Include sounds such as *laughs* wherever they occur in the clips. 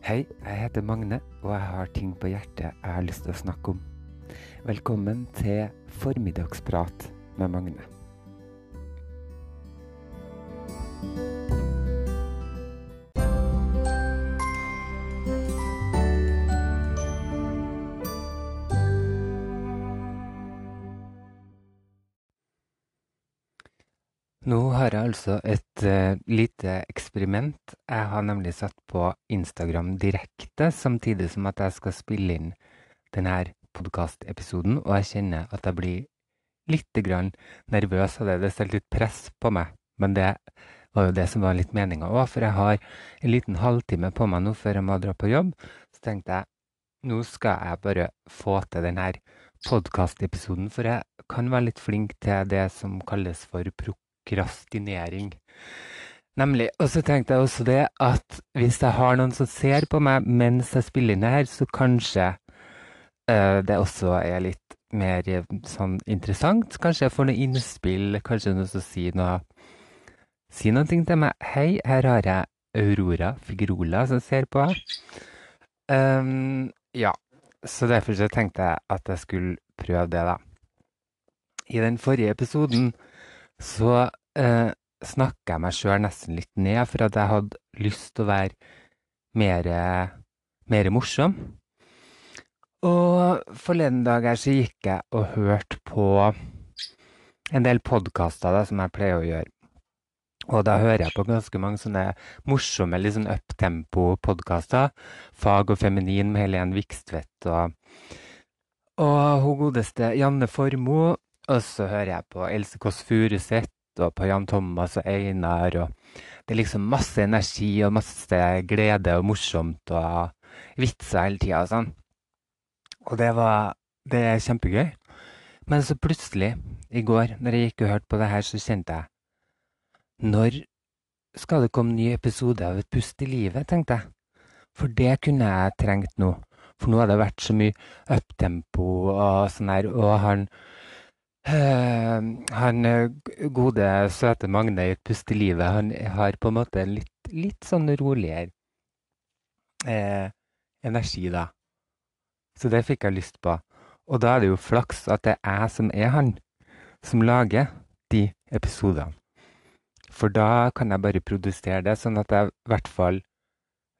Hei, jeg heter Magne, og jeg har ting på hjertet jeg har lyst til å snakke om. Velkommen til Formiddagsprat med Magne. Altså et uh, lite eksperiment. Jeg har nemlig satt på Instagram direkte, samtidig som at jeg skal spille inn denne podkastepisoden, og jeg kjenner at jeg blir litt nervøs av det. Det setter litt press på meg, men det var jo det som var litt meninga òg, for jeg har en liten halvtime på meg nå før jeg må dra på jobb. Så tenkte jeg nå skal jeg bare få til denne podkastepisoden, for jeg kan være litt flink til det som kalles for prokrastinering. Nemlig. Og så tenkte jeg også det at hvis jeg har noen som ser på meg mens jeg spiller inn her, så kanskje uh, det også er litt mer eh, sånn interessant. Kanskje jeg får noe innspill, kanskje noen som sier noe Si noe til meg. Hei, her har jeg Aurora Figrola som ser på. Um, ja, så derfor så tenkte jeg at jeg skulle prøve det, da. I den forrige episoden så eh, snakka jeg meg sjøl nesten litt ned, for at jeg hadde lyst til å være mer, mer morsom. Og forleden dag her så gikk jeg og hørte på en del podkaster som jeg pleier å gjøre. Og da hører jeg på ganske mange sånne morsomme, litt sånn uptempo-podkaster. Fag og feminin med Helen Vikstvedt og, og hun godeste Janne Formoe. Og så hører jeg på Else Kåss Furuseth og på Jan Thomas og Einar. og Det er liksom masse energi og masse glede og morsomt og vitser hele tida og sånn. Og det var Det er kjempegøy. Men så plutselig, i går, når jeg gikk og hørte på det her, så kjente jeg Når skal det komme ny episode av Et pust i livet, tenkte jeg. For det kunne jeg trengt nå. For nå har det vært så mye uptempo og sånn her, og han han gode, søte Magne i Et pust i livet, han har på en måte en litt, litt sånn roligere eh, energi, da. Så det fikk jeg lyst på. Og da er det jo flaks at det er jeg som er han, som lager de episodene. For da kan jeg bare produsere det, sånn at jeg i hvert fall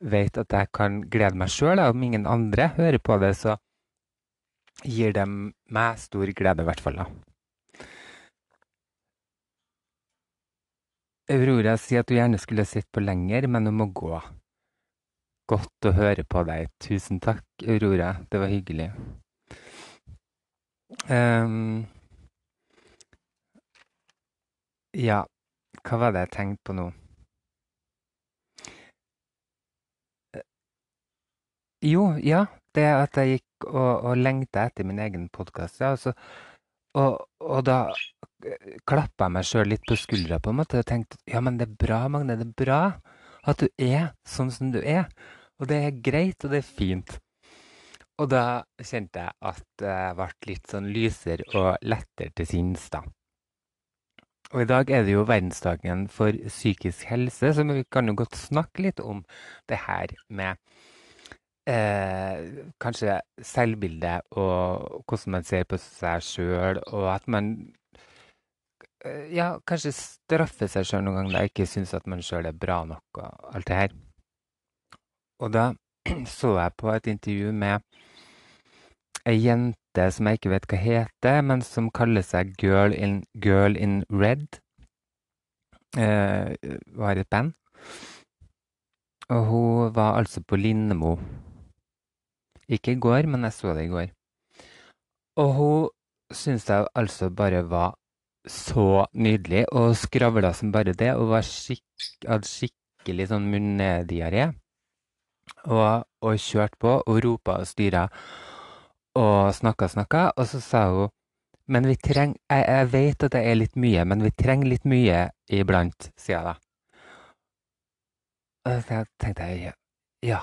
vet at jeg kan glede meg sjøl. Om ingen andre hører på det, så gir det meg stor glede, i hvert fall. da. Aurora sier at hun gjerne skulle sett på lenger, men hun må gå. Godt å høre på deg. Tusen takk, Aurora. Det var hyggelig. Um, ja, hva var det jeg tenkte på nå? Jo, ja, det at jeg gikk og, og lengta etter min egen podkast. Ja, altså, og, og, da klappa jeg meg sjøl litt på skuldra på en måte og tenkte ja, men det er bra, Magne. Det er bra at du er sånn som du er. Og det er greit, og det er fint. Og da kjente jeg at jeg ble litt sånn lysere og lettere til sinns, da. Og i dag er det jo verdensdagen for psykisk helse, så vi kan jo godt snakke litt om det her med eh, kanskje selvbildet og hvordan man ser på seg sjøl, og at man ja, kanskje straffe seg sjøl noen ganger da ikke syns at man sjøl er bra nok og alt det her. Og da *clears throat* så jeg på et intervju med ei jente som jeg ikke vet hva heter, men som kaller seg Girl in, Girl in Red. Eh, var et band. Og hun var altså på Lindemo. Ikke i går, men jeg så det i går. Og hun syns jeg altså bare var så nydelig, og skravla som bare det, og var skikk, hadde skikkelig sånn munndiaré. Og, og kjørte på og ropa og styra og snakka og snakka, og så sa hun Men vi trenger jeg, jeg, vet at det er litt mye, men vi trenger litt mye iblant, sier jeg da. Og så tenkte jeg ja,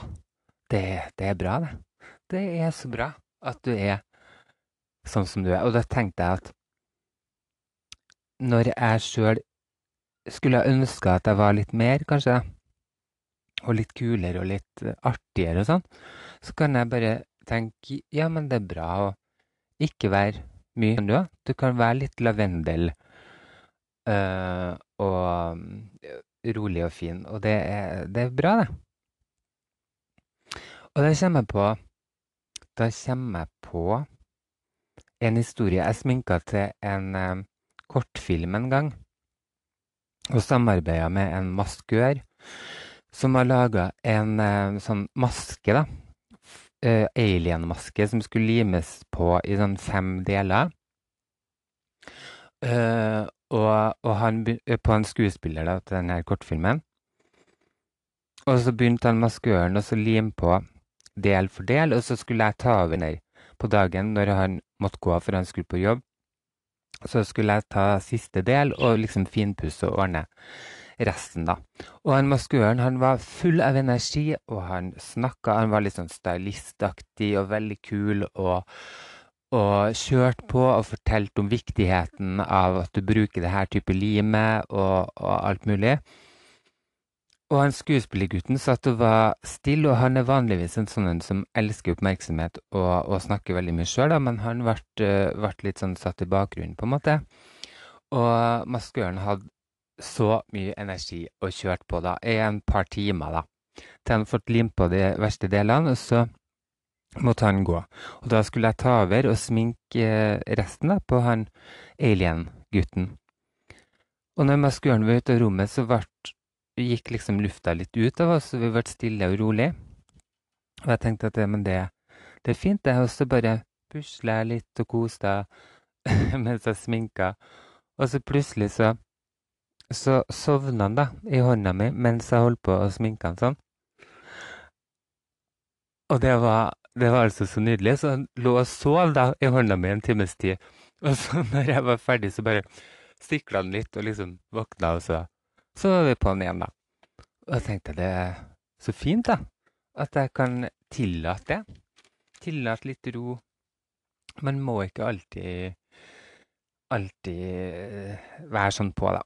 det, det, er bra, det. Det er så bra at du er sånn som du er. Og da tenkte jeg at når jeg sjøl skulle ønske at jeg var litt mer, kanskje, og litt kulere og litt artigere og sånn, så kan jeg bare tenke ja, men det er bra å ikke være mye du, du kan være litt lavendel øh, og rolig og fin, og det er, det er bra, det. Og da kommer jeg på Da kommer jeg på en historie. Jeg sminka til en kortfilm en gang. Og samarbeida med en maskør som har laga en eh, sånn maske, da. Uh, Alien-maske som skulle limes på i sånn fem deler. Uh, og, og, han på en skuespiller da, til denne kortfilmen. Og så begynte han maskøren å lime på del for del, og så skulle jeg ta over der på dagen når han måtte gå for han skulle på jobb. Så skulle jeg ta siste del og liksom finpusse og ordne resten, da. Og han maskøren han var full av energi, og han snakka Han var litt sånn stylistaktig og veldig kul og, og kjørte på og fortalte om viktigheten av at du bruker det her type limet og, og alt mulig. Og han skuespillergutten satt og var stille, og han er vanligvis en sånn som elsker oppmerksomhet og, og snakker veldig mye sjøl, men han ble, ble, litt sånn satt i bakgrunnen, på en måte. Og maskøren hadde så mye energi og kjørt på da i en par timer, da. Til han fått limt på de verste delene, og så måtte han gå. Og da skulle jeg ta over og sminke resten da, på han alien-gutten. Og når maskøren var ute av rommet, så ble gikk liksom lufta litt ut av oss, og vi ble stille og rolig. Og jeg tenkte at men det, det er fint, det. Og så bare pusla jeg litt og koste *laughs* mens jeg sminka. Og så plutselig så, så sovna han da i hånda mi mens jeg holdt på å sminke han sånn. Og det var, det var altså så nydelig. Så han lå og sov da i hånda mi en times tid. Og så *laughs* når jeg var ferdig, så bare stikla han litt og liksom våkna, og så så var vi på'n igjen, da. Og jeg tenkte det er så fint, da. At jeg kan tillate det. Tillate litt ro. Man må ikke alltid alltid eh, være sånn på, da.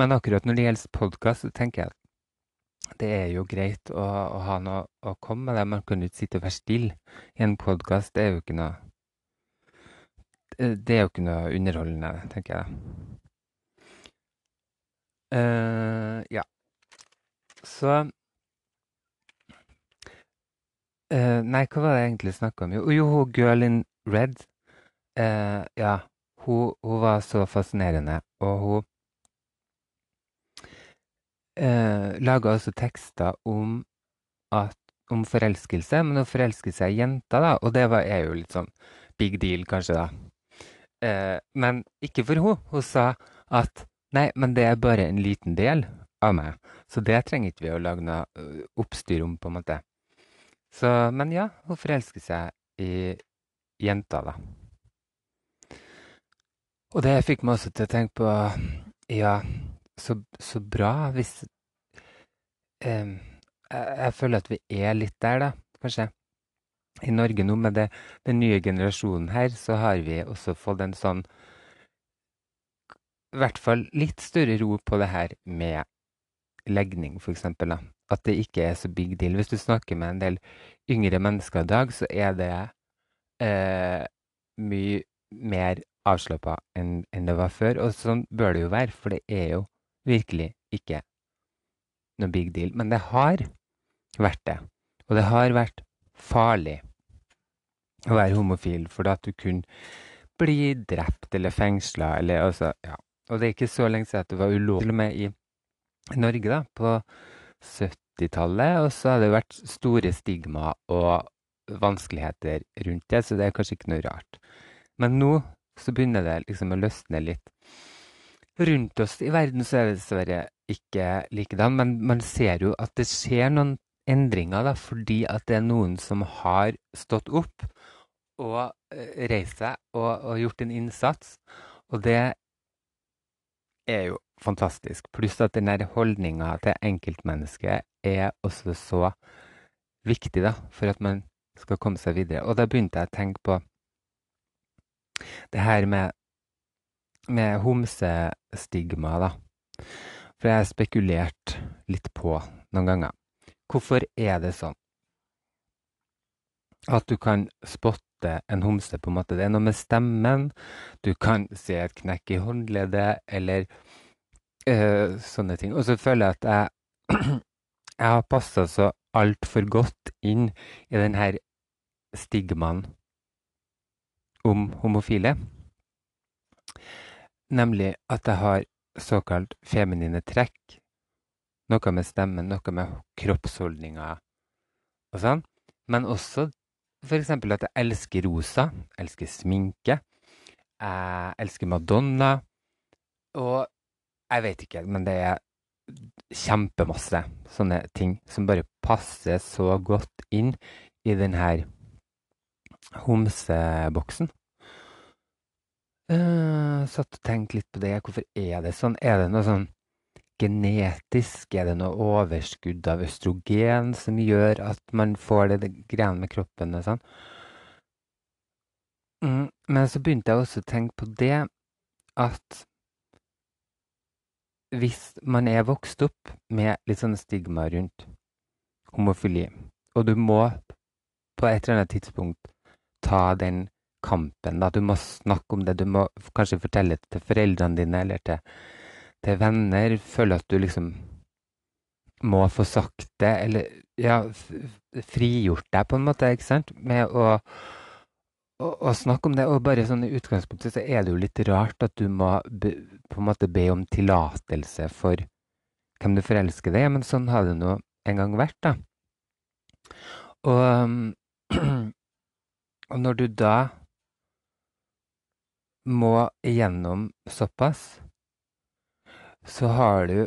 Men akkurat når det gjelder podkast, så tenker jeg at det er jo greit å, å ha noe å komme med. det. Man kan jo ikke sitte og være stille i en podkast. Det er jo ikke noe Det er jo ikke noe underholdende, tenker jeg. da. Uh, ja. Så uh, Nei, hva var det jeg egentlig snakka om? Jo, jo, Girl in Red. Uh, ja, hun, hun, var så fascinerende, og hun uh, laga også tekster om, at, om forelskelse, men hun forelske seg i jenter, da, og det var, er jo litt sånn big deal, kanskje, da. men ikke for hun. Hun sa at Nei, men det er bare en liten del av meg, så det trenger ikke vi å lage noe oppstyr om, på en måte. Så, men ja, hun forelsker seg i jenta, da. Og det fikk meg også til å tenke på Ja, så, så bra hvis eh, jeg, føler at vi er litt der, da, kanskje. I Norge nå, med det, den nye generasjonen her, så har vi også fått en sånn i hvert fall litt større ro på det her med legning, f.eks. At det ikke er så big deal. Hvis du snakker med en del yngre mennesker i dag, så er det eh, mye mer avslappa enn, enn det var før. Og sånn bør det jo være, for det er jo virkelig ikke noe big deal. Men det har vært det. Og det har vært farlig å være homofil, for at du kunne bli drept eller fengsla eller altså Ja. Og det er ikke så lenge siden det var ulovlig, til og med i Norge, da, på 70-tallet. Og så har det vært store stigma og vanskeligheter rundt det, så det er kanskje ikke noe rart. Men nå så begynner det liksom å løsne litt. Rundt oss i verden så er det dessverre ikke likedan, men man ser jo at det skjer noen endringer, da, fordi at det er noen som har stått opp og eh, reist seg og, og gjort en innsats. Og det er jo fantastisk. Pluss at den der holdninga til enkeltmennesket er også så viktig da, for at man skal komme seg videre. Og da begynte jeg å tenke på det her med, med homsestigma, da. For jeg har spekulert litt på noen ganger. Hvorfor er det sånn at du kan spotte en homse, på en måte? Det er noe med stemmen. Du kan se et knekk i håndleddet, eller uh, sånne ting. Og så føler jeg at jeg, *clears throat* jeg har passa så altfor godt inn i den her stigmaen om homofile. Nemlig at jeg har såkalt feminine trekk. Noe med stemmen, noe med kroppsholdninger og sånn. Men også f.eks. at jeg elsker rosa, elsker sminke, jeg elsker Madonna. Og jeg vet ikke, men det er kjempemasse sånne ting som bare passer så godt inn i den her homseboksen. Uh, satt og tenkte litt på det. Hvorfor er det sånn? Er det noe sånn genetisk? Er det noe overskudd av østrogen som gjør at man får det, det greiene med kroppen og sånn? Mm, men så begynte jeg også å tenke på det at hvis man er vokst opp med litt sånne stigma rundt homofili, og du må på et eller annet tidspunkt ta den kampen. Da. Du må snakke om det. Du må kanskje fortelle det til foreldrene dine eller til, til venner. Føler at du liksom må få sagt det, eller ja, frigjort deg på en måte, ikke sant? Med å, å, å snakke om det. Og bare sånn i utgangspunktet så er det jo litt rart at du må be, på en måte be om tillatelse for hvem du forelsker deg i, men sånn har det nå en gang vært, da. Og *clears throat* Og når du da må igjennom såpass, så har du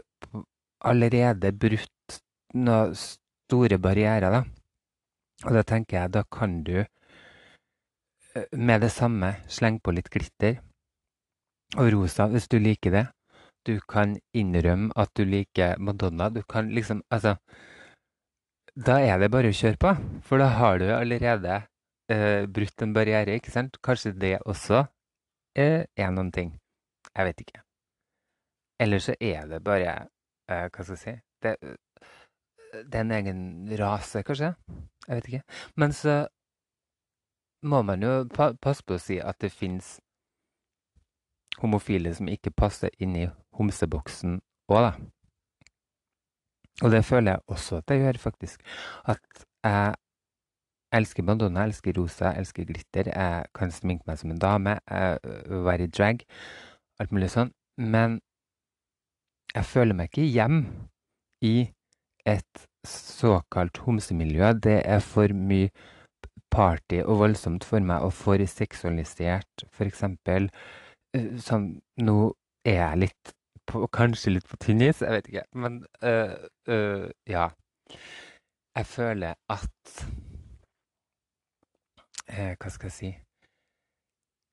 allerede brutt noen store barrierer, da. Og da tenker jeg, da kan du eh, med det samme slenge på litt glitter og rosa hvis du liker det. Du kan innrømme at du liker Madonna. Du kan liksom Altså Da er det bare å kjøre på, for da har du allerede eh, brutt en barriere, ikke sant? Kanskje det også eh, er noen ting. Jeg vet ikke. Eller så er det bare uh, Hva skal jeg si det, det, er en egen rase, kanskje? Jeg vet ikke. Men så må man jo pa passe på å si at det fins homofile som ikke passer inn i homseboksen òg, da. Og det føler jeg også at jeg gjør, faktisk. At jeg elsker Madonna, jeg elsker rosa, jeg elsker glitter. Jeg kan sminke meg som en dame, jeg være i drag, alt mulig sånn. Men jeg føler meg ikke hjem i et såkalt homsemiljø. Det er for mye party og voldsomt for meg, og for seksualisert. For eksempel sånn Nå er jeg litt på, Kanskje litt på tynn is, jeg vet ikke. Men øh, øh, ja. Jeg føler at eh, Hva skal jeg si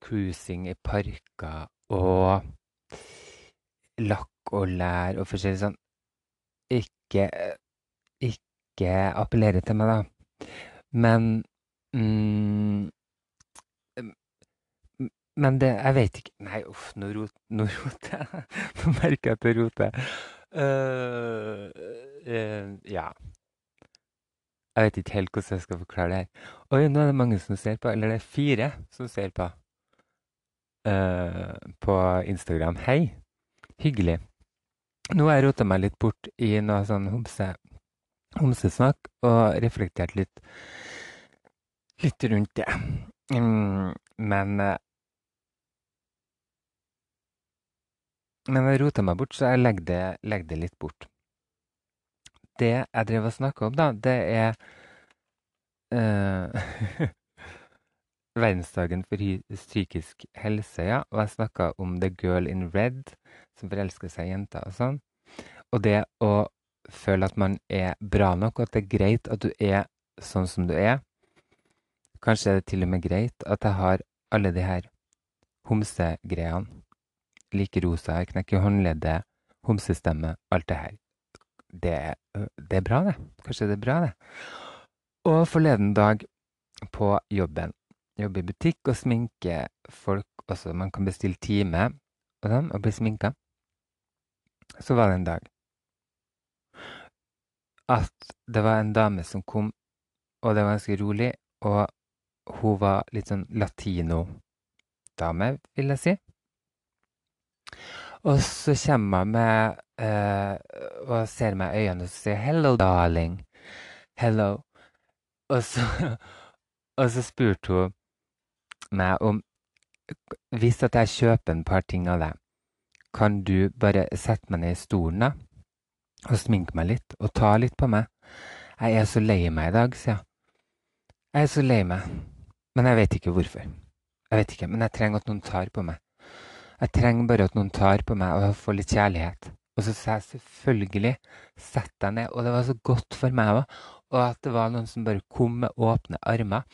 Cruising i parker og lakk og lær og forskjellig sånn Ikke Ikke appellere til meg, da. Men mm, men det Jeg vet ikke Nei, uff, nå, rot, nå roter jeg. *laughs* Nå merker jeg at jeg roter. Uh, uh, ja. Jeg vet ikke helt hvordan jeg skal forklare det her. Oi, nå er det mange som ser på. Eller det er fire som ser på. Uh, på Instagram. Hei. Hyggelig. Nå har jeg rota meg litt bort i noe sånn homse, homsesnakk og reflektert litt, litt rundt det. Mm, men Men jeg rota meg bort, så jeg legger det, legger det litt bort det jeg drev og snakka om, da, det er uh, *laughs* verdensdagen for psykisk helse, ja. Og jeg snakka om The Girl in Red, som forelsker seg i jenter og sånn. Og det å føle at man er bra nok, og at det er greit at du er sånn som du er. Kanskje er det til og med greit at jeg har alle de her homsegreiene. Like rosa, knekke håndleddet, homsestemme, alt det her det, det, er bra, det. Kanskje det er bra, det. Og forleden dag på jobben. Jobbe i butikk og sminke folk også. Man kan bestille time og, sånn, og bli sminka. Så var det en dag at det var en dame som kom, og det var ganske rolig, og hun var litt sånn latino-dame, vil jeg si. Og så kommer hun med eh, og ser meg i øynene og sier 'hello, darling'. Hello. Og så, *laughs* og så spurte hun meg om Hvis at jeg kjøper et par ting av deg, kan du bare sette meg ned i stolen da, og sminke meg litt og ta litt på meg? Jeg er så lei meg i dag, sier jeg. Jeg er så lei meg, men jeg vet ikke hvorfor. Jeg vet ikke, men jeg trenger at noen tar på meg. Jeg trenger bare at noen tar på meg og får litt kjærlighet. Og så sa jeg selvfølgelig sett deg ned. Og det var så godt for meg òg. Og at det var noen som bare kom med åpne armer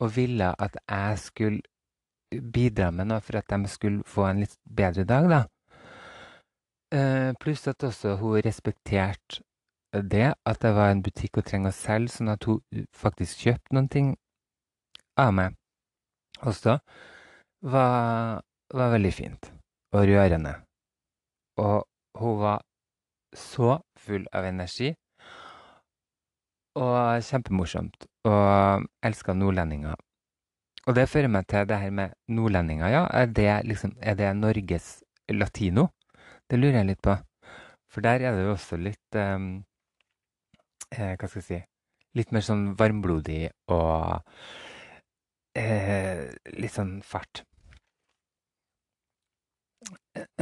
og ville at jeg skulle bidra med noe for at de skulle få en litt bedre dag, da. Uh, pluss at også hun respekterte det, at det var en butikk hun trenger å selge, sånn at hun faktisk kjøpte noen ting av meg også, var, var veldig fint og rørende. Og hun var så full av energi. Og kjempemorsomt. Og elska nordlendinger. Og det fører meg til det her med nordlendinger. Ja, er det, liksom, er det Norges latino? Det lurer jeg litt på. For der er det jo også litt um, eh, Hva skal jeg si Litt mer sånn varmblodig og eh, litt sånn fart.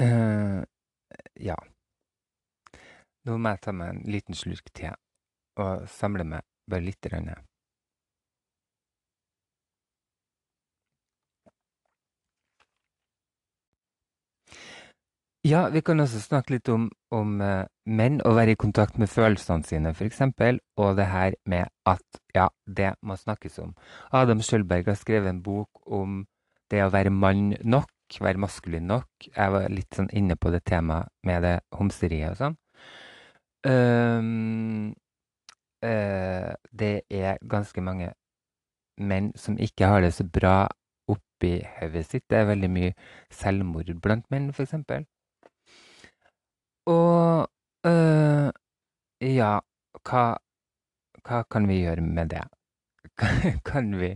Uh, ja. Nå må jeg ta meg en liten slurk te og samle meg bare litt. Rann. Ja, vi kan også snakke litt om, om uh, menn og være i kontakt med følelsene sine, f.eks. Og det her med at ja, det må snakkes om. Adam Schjølberg har skrevet en bok om det å være mann nok være maskulin nok. Jeg var litt sånn inne på det temaet med det homseriet og sånn. Um, uh, det er ganske mange menn som ikke har det så bra oppi hodet sitt. Det er veldig mye selvmord blant menn, f.eks. Og uh, ja, hva, hva kan vi gjøre med det? *laughs* kan vi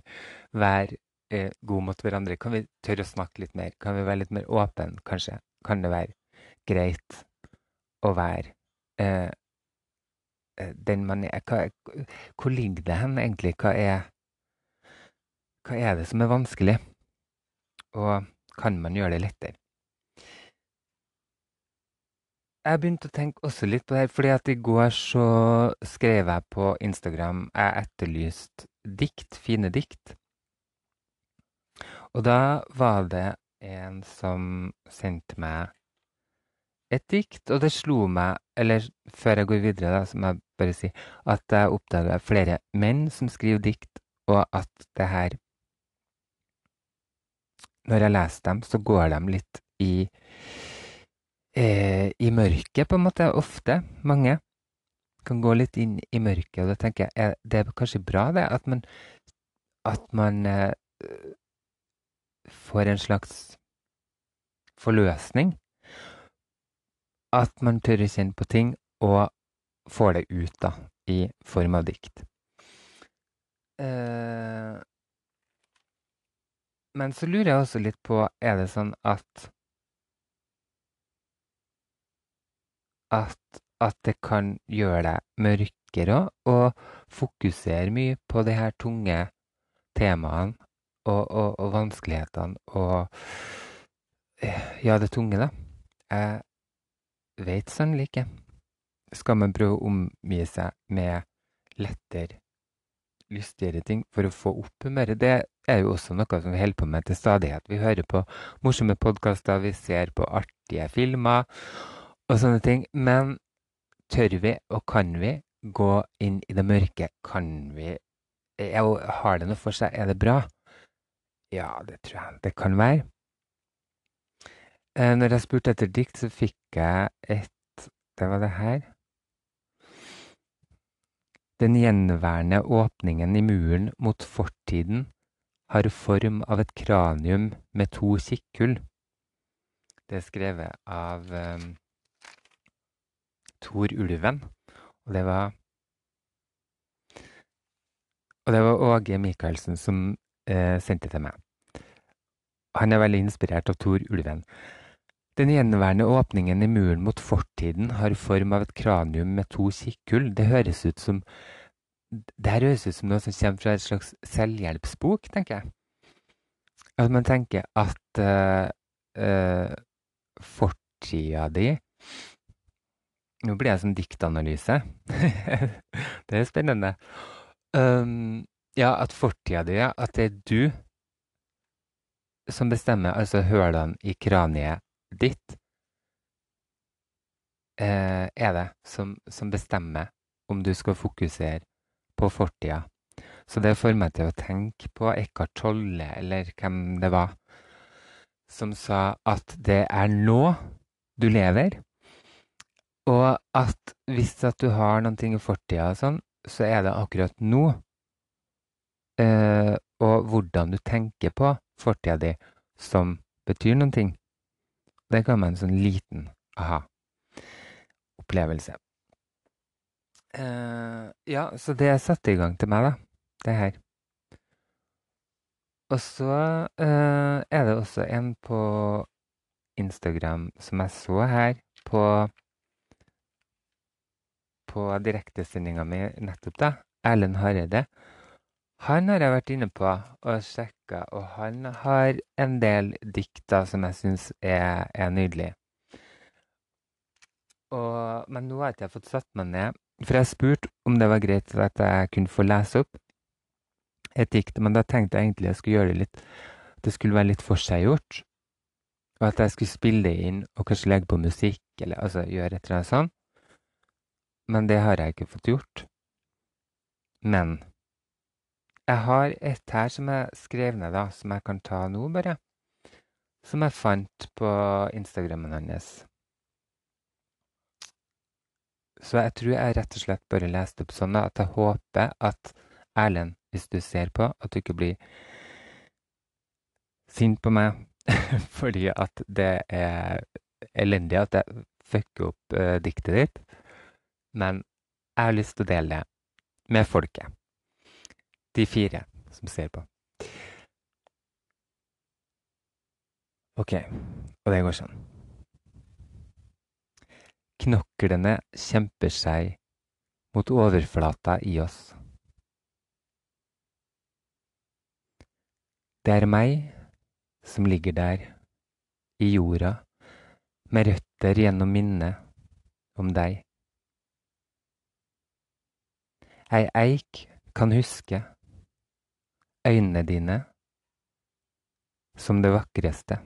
være eh, gode mot hverandre? Kan vi tørre å snakke litt mer? Kan vi være litt mer åpne, kanskje? Kan det være greit å være eh, eh den man er hva, Hvor ligger det hen, egentlig? Hva er, hva er det som er vanskelig? Og kan man gjøre det lettere? Jeg begynte å tenke også litt på det fordi at i går så skrev jeg på Instagram Jeg etterlyste dikt, fine dikt. Og da var det en som sendte meg et dikt, og det slo meg, eller før jeg går videre, da, så må jeg bare si at jeg oppdaga flere menn som skriver dikt, og at det her Når jeg leser dem, så går de litt i eh, i mørket, på en måte. Ofte. Mange kan gå litt inn i mørket, og da tenker jeg er det er kanskje bra, det, at man, at man eh, får en slags forløsning. At man tør å kjenne på ting og får det ut da, i form av dikt. Eh, men så lurer jeg også litt på Er det sånn at At, at det kan gjøre deg mørkere og fokusere mye på de her tunge temaene og, og, og vanskelighetene og eh, Ja, det tunge, da. Jeg veit sannelig ikke. Skal man prøve å omgi seg med lettere, lystigere ting for å få opp humøret? Det er jo også noe som vi holder på med til stadighet. Vi hører på morsomme podkaster, vi ser på artige filmer og sånne ting. Men tør vi, og kan vi, gå inn i det mørke? Kan vi Har det noe for seg? Er det bra? Ja, det tror jeg det kan være. Eh, når jeg spurte etter dikt, så fikk jeg et Det var det her. Den gjenværende åpningen i muren mot fortiden har form av et kranium med to kikkhull. Det er skrevet av um, Tor Ulven, og det var Og det var Åge Michaelsen som eh, sendte til meg. Han er veldig inspirert av Tor Ulven. Den gjenværende åpningen i muren mot fortiden har form av et kranium med to kikkhull. Det høres ut som det her høres ut som noe som kommer fra et slags selvhjelpsbok, tenker jeg. At man tenker at uh, uh, fortida di Nå blir jeg som diktanalyse. *laughs* det er spennende. Um, ja, at fortida di, at det er du som bestemmer, altså hølene i kraniet ditt, uh, er det som, som bestemmer om du skal fokusere på fortida. Så det får meg til å tenke på Eckhart Tolle, eller hvem det var, som sa at det er nå du lever, og at hvis at du har noen ting i fortida og sånn, så er det akkurat nå. Eh, og hvordan du tenker på fortida di som betyr noen ting. Det kan være en sånn liten aha-opplevelse. Eh, ja, så det satte i gang til meg, da. Det her. Og så eh, er det også en på Instagram som jeg så her på på direktesendinga mi nettopp, da. Erlend Hareide. Han har jeg vært inne på og sjekka, og han har en del dikt som jeg syns er, er nydelig. Og, men nå har jeg ikke fått satt meg ned for jeg spurte om det var greit at jeg kunne få lese opp et dikt, men da tenkte jeg egentlig jeg skulle gjøre det litt At Det skulle være litt forseggjort. Og at jeg skulle spille det inn og kanskje legge på musikk, eller altså gjøre et eller annet sånt. Men det har jeg ikke fått gjort. Men jeg har et her som jeg skrev ned, da, som jeg kan ta nå, bare. Som jeg fant på Instagrammen hans. Så jeg tror jeg rett og slett bare leste opp sånn at jeg håper at Erlend, hvis du ser på, at du ikke blir sint på meg *laughs* fordi at det er elendig at jeg fucker opp uh, diktet ditt. Men jeg har lyst til å dele det med folket. De fire som ser på. OK, og det går sånn. Knoklene kjemper seg mot overflata i oss. Det er meg som ligger der, i jorda, med røtter gjennom minnet om deg. Ei eik kan huske øynene dine som det vakreste.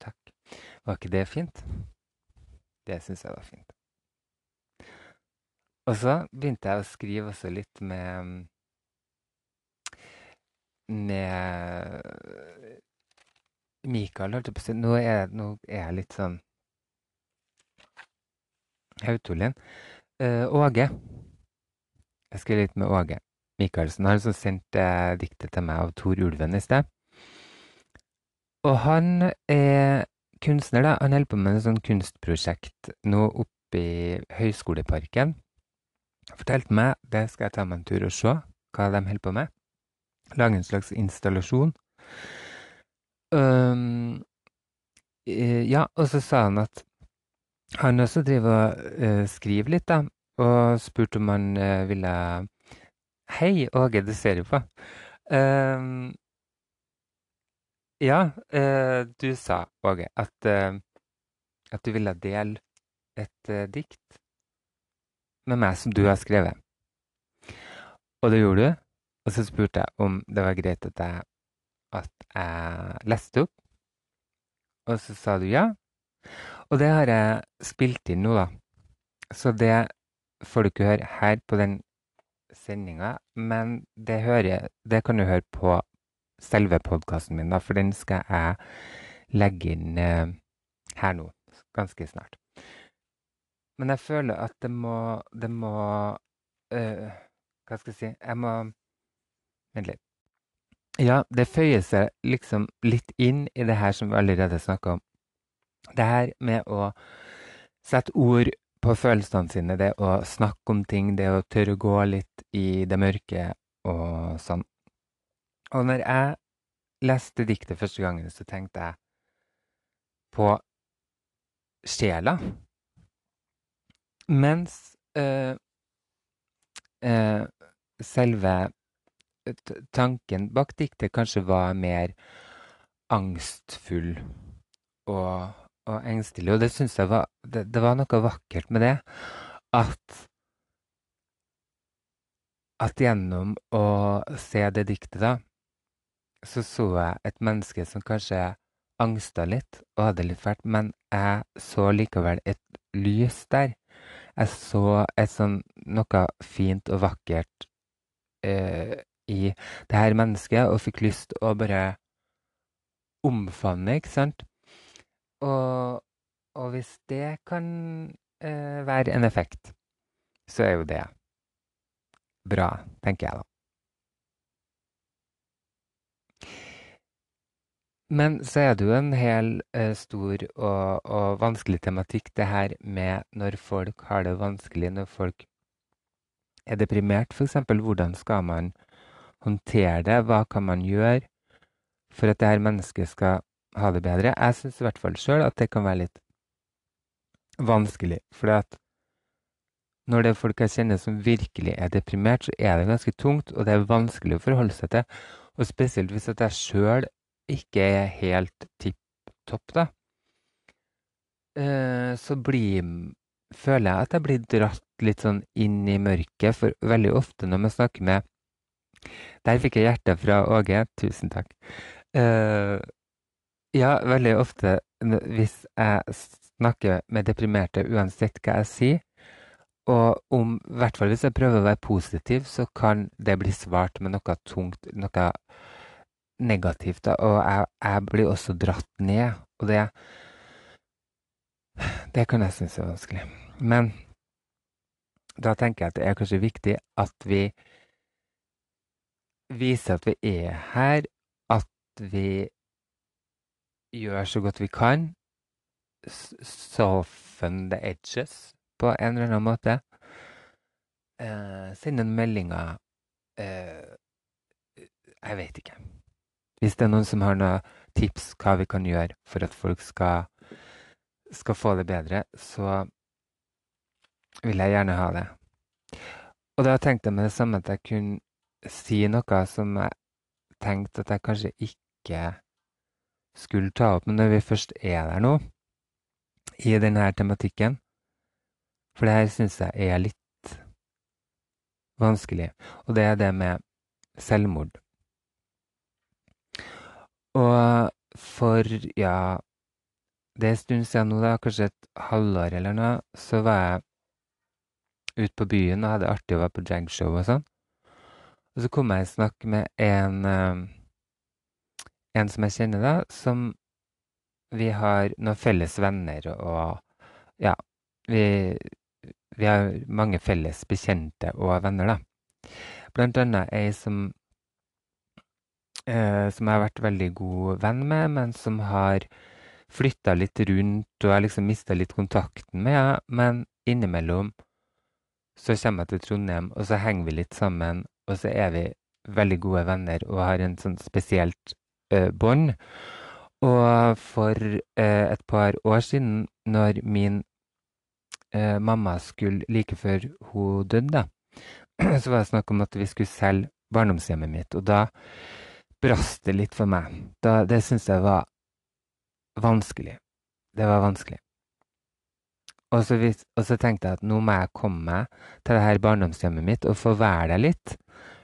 Takk. Var ikke det fint? Det syns jeg var fint. Og så begynte jeg å skrive også litt med Med Mikael, holdt jeg på å si. Nå er jeg litt sånn Hautolin. Uh, Åge. Jeg skrev litt med Åge Michaelsen. Han som sendte diktet til meg av Tor Ulven i sted. Og han er kunstner, da, han holder på med et sånt kunstprosjekt nå oppe i Høgskoleparken. Fortalte meg det skal jeg ta meg en tur og se, hva de holder på med. Lage en slags installasjon. Um, ja, og så sa han at han også driver og uh, skriver litt, da, og spurte om han uh, ville Hei, Åge, det ser jo på. Uh, ja, du sa, Åge, at, at du ville dele et dikt med meg som du har skrevet. Og det gjorde du. Og så spurte jeg om det var greit at jeg, at jeg leste opp. Og så sa du ja. Og det har jeg spilt inn nå, da. Så det får du ikke høre her på den sendinga, men det, hører, det kan du høre på selve podkasten min, da, for den skal jeg legge inn eh, her nå, ganske snart. Men jeg føler at det må Det må øh, Hva skal jeg si Jeg må Vent litt. Ja, det føyer seg liksom litt inn i det her som vi allerede snakka om. Det her med å sette ord på følelsene sine, det å snakke om ting, det å tørre å gå litt i det mørke og sånn. Og når jeg leste diktet første gangen, så tenkte jeg på sjela. Mens øh, øh, selve tanken bak diktet kanskje var mer angstfull og, og engstelig. Og det syns jeg var det, det, var noe vakkert med det. At at gjennom å se det diktet, da, så så jeg et menneske som kanskje angsta litt og hadde litt fælt, men jeg så likevel et lys der. Jeg så et sånn noe fint og vakkert eh, i det her mennesket, og fikk lyst å bare omfavne, ikke sant? Og, og hvis det kan eh, være en effekt, så er jo det bra, tenker jeg da. Men så er det jo en hel eh, stor og, og, vanskelig tematikk, det her med når folk har det vanskelig, når folk er deprimert f.eks. Hvordan skal man håndtere det? Hva kan man gjøre for at det her mennesket skal ha det bedre? Jeg syns i hvert fall sjøl at det kan være litt vanskelig. For at når det er folk jeg kjenner som virkelig er deprimert, så er det ganske tungt, og det er vanskelig å forholde seg til. Og spesielt hvis at jeg sjøl ikke er helt tipp topp, da. Eh, så blir føler jeg at jeg blir dratt litt sånn inn i mørket, for veldig ofte når man snakker med Der fikk jeg hjertet fra Åge. Tusen takk. Ja, veldig ofte hvis jeg snakker med deprimerte, uansett hva jeg sier, og om, i hvert fall hvis jeg prøver å være positiv, så kan det bli svart med noe tungt, noe negativt. Da. Og jeg, jeg, blir også dratt ned. Og det, det kan jeg synes er vanskelig. Men da tenker jeg at det er kanskje viktig at vi viser at vi er her, at vi gjør så godt vi kan. Soften the edges på en eller annen måte. Eh, send en meldinger eh, Jeg vet ikke. Hvis det er noen som har noen tips hva vi kan gjøre for at folk skal, skal få det bedre, så vil jeg gjerne ha det. Og da tenkte jeg med det samme at jeg kunne si noe som jeg tenkte at jeg kanskje ikke skulle ta opp. Men når vi først er der nå, i denne tematikken For det her syns jeg er litt vanskelig. Og det er det med selvmord. Og for, ja Det er en stund siden nå, da, kanskje et halvår eller noe, så var jeg ute på byen og hadde artig å være på dragshow og sånn. Og så kom jeg i snakk med en, uh, en som jeg kjenner, da, som vi har noen felles venner og Ja, vi, vi har mange felles bekjente og venner, da. Blant annet ei som eh, som jeg har vært veldig god venn med, men som har flytta litt rundt, og jeg liksom mista litt kontakten med henne. Men innimellom så kommer jeg til Trondheim, og så henger vi litt sammen, og så er vi veldig gode venner og har en sånn spesielt bånd. Og for eh, et par år siden, når min eh, mamma skulle like før hun døde, *clears throat* så var det snakk om at vi skulle selge barndomshjemmet mitt. Og da brast det litt for meg. Da, det syntes jeg var vanskelig. Det var vanskelig. Og så, vis, og så, tenkte jeg at nå må jeg komme meg til det her barndomshjemmet mitt og få være der litt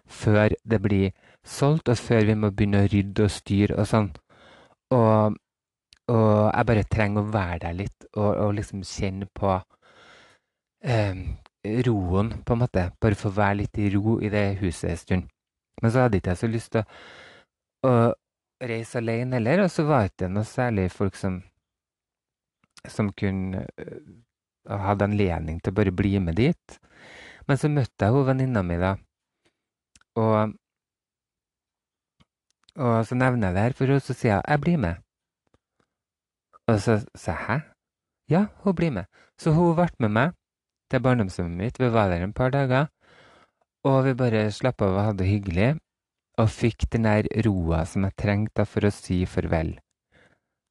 før det blir solgt, oss før vi må begynne å rydde og styre og sånn. Og, og jeg bare trenger å være der litt og, og liksom kjenne på eh, roen, på en måte. Bare få være litt i ro i det huset en stund. Men så hadde ikke jeg så lyst til å å reise alene heller. Og så var det ikke noe særlig folk som, som kunne uh, hadde anledning til å bare bli med dit. Men så møtte jeg hun venninna mi, da. Og, og så nevner jeg det her for henne, så sier jeg 'jeg blir med'. Og så sier jeg 'hæ'? Ja, hun blir med. Så hun ble med meg. til barndomshjemmet mitt. Vi var der en par dager, og vi bare slapp av og hadde det hyggelig. Og fikk den der roa som jeg trengte for å si farvel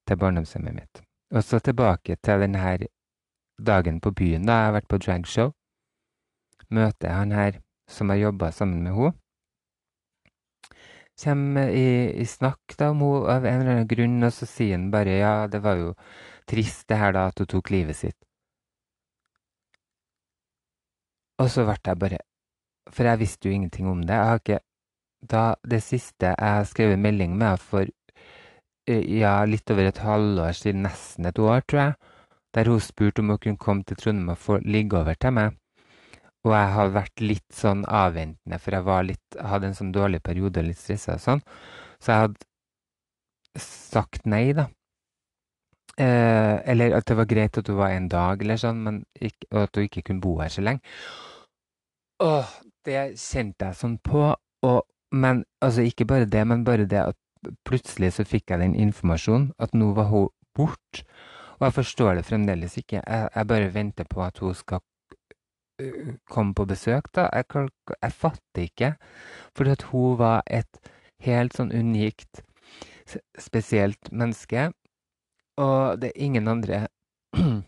til barndomshjemmet mitt. Og så tilbake til denne dagen på byen, da jeg har vært på dragshow. Møter han her som har jobba sammen med henne. Kommer i, i snakk da om henne av en eller annen grunn, og så sier han bare ja, det var jo trist det her da at hun tok livet sitt. Og så ble jeg bare For jeg visste jo ingenting om det. Jeg har ikke Da det siste jeg har skrevet melding med for ja, litt over et halvår siden, nesten et år, tror jeg, der hun spurte om hun kunne komme til Trondheim og få ligge over til meg. Og jeg har vært litt sånn avventende, for jeg litt, hadde en sånn dårlig periode, litt stressa og sånn. Så jeg hadde sagt nei, da. Eh, eller at det var greit at hun var en dag, eller sånn, men ikke, og at hun ikke kunne bo her så lenge. Åh, det kjente jeg sånn på. Og, men altså, ikke bare det, men bare det at plutselig så fikk jeg den informasjonen at nå var hun borte. Og jeg forstår det fremdeles ikke. Jeg, jeg bare venter på at hun skal komme på besøk, da. Jeg, jeg fatter ikke. Fordi at hun var et helt sånn unikt, spesielt menneske. Og det er ingen andre *clears throat*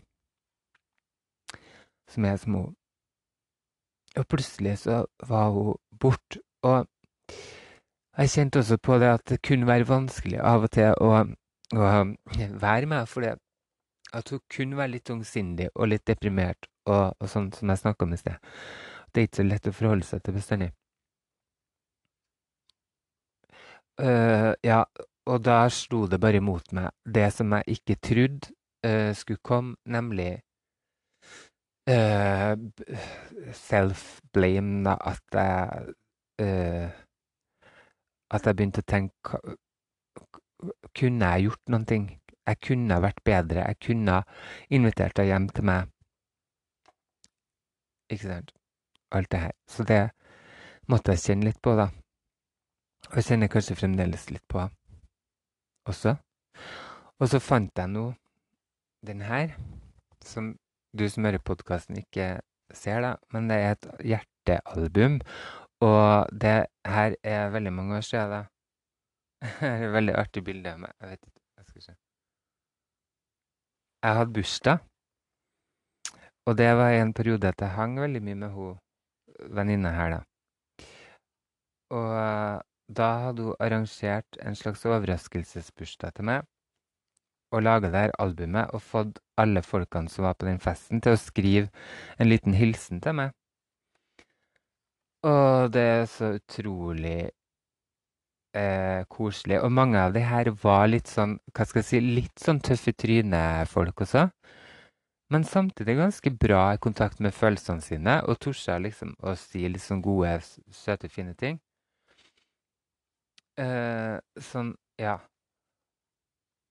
som er som hun. Og plutselig så var hun borte. Og jeg kjente også på det at det kunne være vanskelig av og til å, å være med, for at hun kunne være litt tungsindig og litt deprimert, og, og sånn som jeg snakka om i sted. Det er ikke så lett å forholde seg til bestandig. Uh, ja, og da slo det bare imot meg det som jeg ikke trodde uh, skulle komme, nemlig uh, self-blame, da, at jeg at jeg begynte å tenke Kunne jeg gjort noen ting? Jeg kunne vært bedre. Jeg kunne invitert deg hjem til meg. Ikke sant? Alt det her. Så det måtte jeg kjenne litt på, da. Og kjenner kanskje fremdeles litt på også. Og så fant jeg nå den her, som du som hører podkasten, ikke ser, da. Men det er et hjertealbum. Og det her er veldig mange år siden, da. *laughs* Det er et veldig artig bilde av meg. Jeg vet ikke Jeg skal se. Jeg hadde bursdag, og det var i en periode at jeg hang veldig mye med hun venninna her, da. Og uh, da hadde hun arrangert en slags overraskelsesbursdag til meg og laga det her albumet og fått alle folkene som var på den festen, til å skrive en liten hilsen til meg. Og det er så utrolig eh, koselig. Og mange av de her var litt sånn, hva skal jeg si, litt sånn tøffe tryne-folk også. Men samtidig ganske bra i kontakt med følelsene sine, og torde liksom å si litt sånn gode, søte, fine ting. Eh, sånn, ja.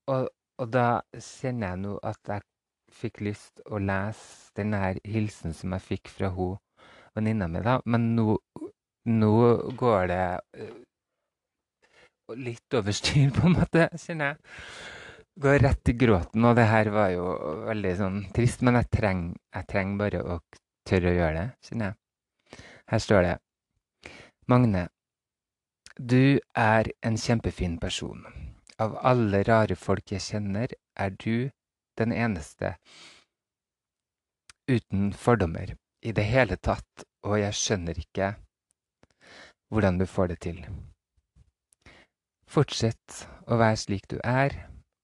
Og, og, da kjenner jeg nå at jeg fikk lyst å lese denne her hilsen som jeg fikk fra hun venninna mi, da. Men nå, nå går det uh, litt over styr, på en måte, kjenner jeg. Går rett i gråten, og det her var jo veldig sånn trist. Men jeg trenger, jeg bare å tørre å gjøre det, kjenner jeg. Her står det Magne. Du er en kjempefin person. Av alle rare folk jeg kjenner, er du den eneste uten fordommer i det hele tatt, og jeg skjønner ikke hvordan du får det til. Fortsett å være slik du er,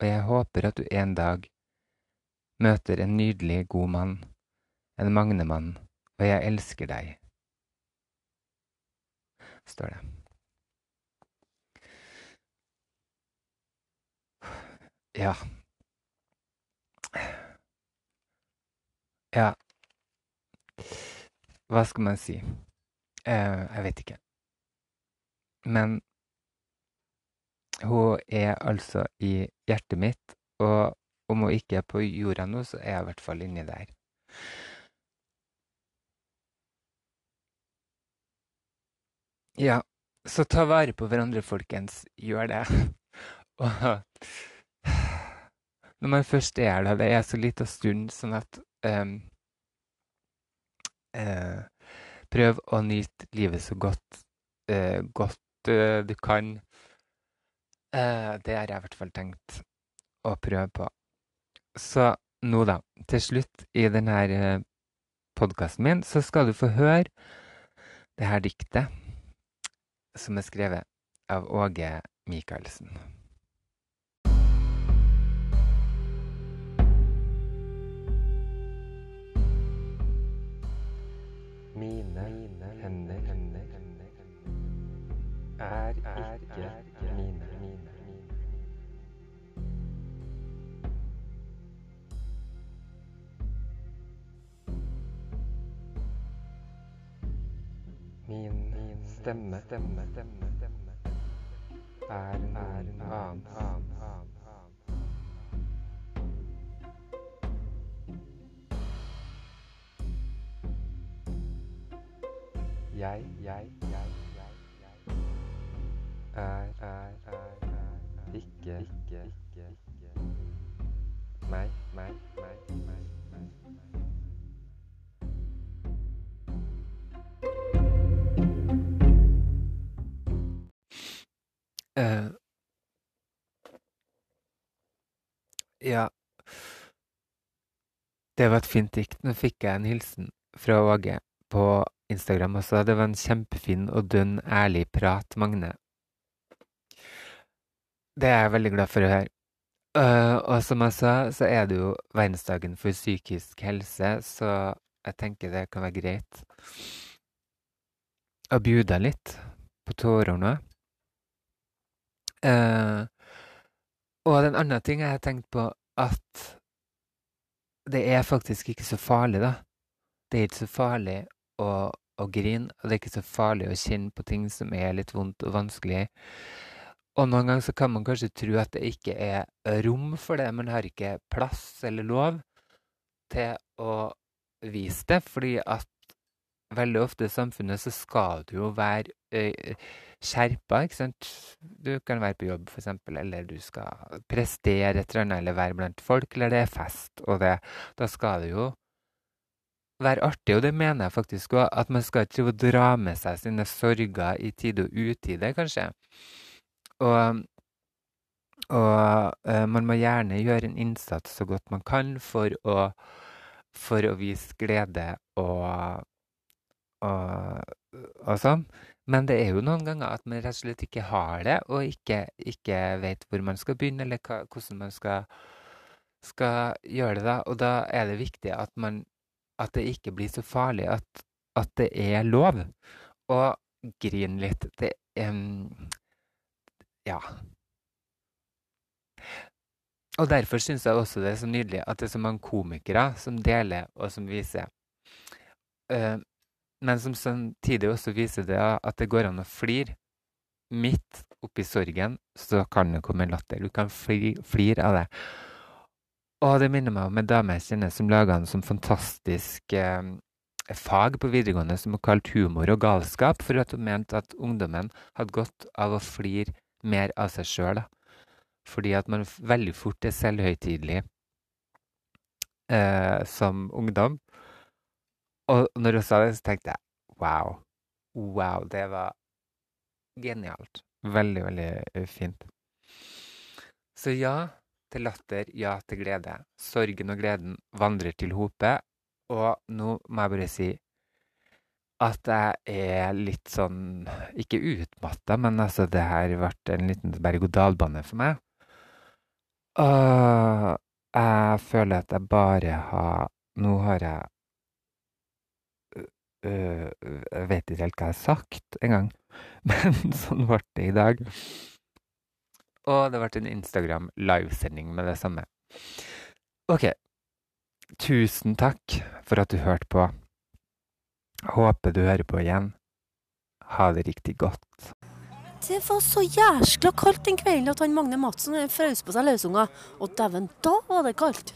og jeg håper at du en dag møter en nydelig, god mann, en Magnemann, og jeg elsker deg, står det. Ja. Ja, hva skal man si? Eh, jeg vet ikke. Men hun er altså i hjertet mitt, og om hun ikke er på jorda nå, så er hun i hvert fall inni der. Ja, så ta vare på hverandre, folkens. Gjør det. *laughs* og når man først er der, det er så lita stund, sånn at um, uh, prøv å nyte livet så godt, uh, godt uh, du kan. Eh, det har jeg i hvert fall tenkt å prøve på. Så nå, da, til slutt i denne eh, podkasten min, så skal du få høre det her diktet som er skrevet av Åge Michaelsen. Mine, hender, hender, hender, er, er ikke Min, min stemme, stemme, stemme, stemme er en annen, annen, annen, annen. Jeg, jeg, jeg, jeg, jeg er, er, er, er ikke, ikke, ikke, ikke meg, meg, meg, meg, Det var et fint dikt. Nå fikk jeg en hilsen fra Åge på Instagram også. Det var en kjempefin og dønn ærlig prat, Magne. Det er jeg veldig glad for å høre. Eh, og som jeg sa, så er det jo verdensdagen for psykisk helse, så jeg tenker det kan være greit å bjuda litt på tårer nå. Eh, og den andre ting jeg har tenkt på, at det er faktisk ikke så farlig, da. Det er ikke så farlig å, å grine, og det er ikke så farlig å kjenne på ting som er litt vondt og vanskelig. Og noen ganger så kan man kanskje tro at det ikke er rom for det, man har ikke plass eller lov til å vise det, fordi at veldig ofte i samfunnet så skal du jo være skjerpa, ikke sant. Du kan være på jobb, eksempel, eller du skal prestere et eller annet, eller være blant folk, eller det er fest, og det Da skal det jo være artig, og det mener jeg faktisk òg, at man skal ikke dra med seg sine sorger i tide og utide, kanskje. Og og eh, man må gjerne gjøre en innsats så godt man kan for å for å vise glede og og, og sånn. Men det er jo noen ganger at man rett og slett ikke har det, og ikke, ikke vet hvor man skal begynne, eller hva, hvordan man skal, skal gjøre det. da. Og da er det viktig at, man, at det ikke blir så farlig, at, at det er lov å grine litt. Det um, Ja. Og derfor syns jeg også det er så nydelig at det er så mange komikere som deler, og som viser. Uh, men som samtidig også viser det at det går an å flire. Midt oppi sorgen så kan det komme latter. Du kan flire flir av det. Og det minner meg om en dame jeg kjenner som laga en sånn fantastisk eh, fag på videregående som hun kalte humor og galskap, for at hun mente at ungdommen hadde godt av å flire mer av seg sjøl. Fordi at man veldig fort er selvhøytidelig eh, som ungdom. Og når hun sa det, så tenkte jeg wow. Wow, det var genialt. Veldig, veldig fint. Så ja til latter, ja til glede. Sorgen og gleden vandrer til hope. Og nå må jeg bare si at jeg er litt sånn Ikke utmatta, men altså, det her vært en liten berg-og-dal-bane for meg. Og jeg føler at jeg bare har Nå har jeg Jeg vet ikke helt hva jeg har sagt engang, *laughs* men sånn ble det i dag. Og det ble en Instagram-livesending med det samme. OK. Tusen takk for at du hørte på. Håper du hører på igjen. Ha det riktig godt. Det var så jæskla kaldt den kvelden at han Magne Madsen frøs på seg løsunger. Og dæven, da var det kaldt!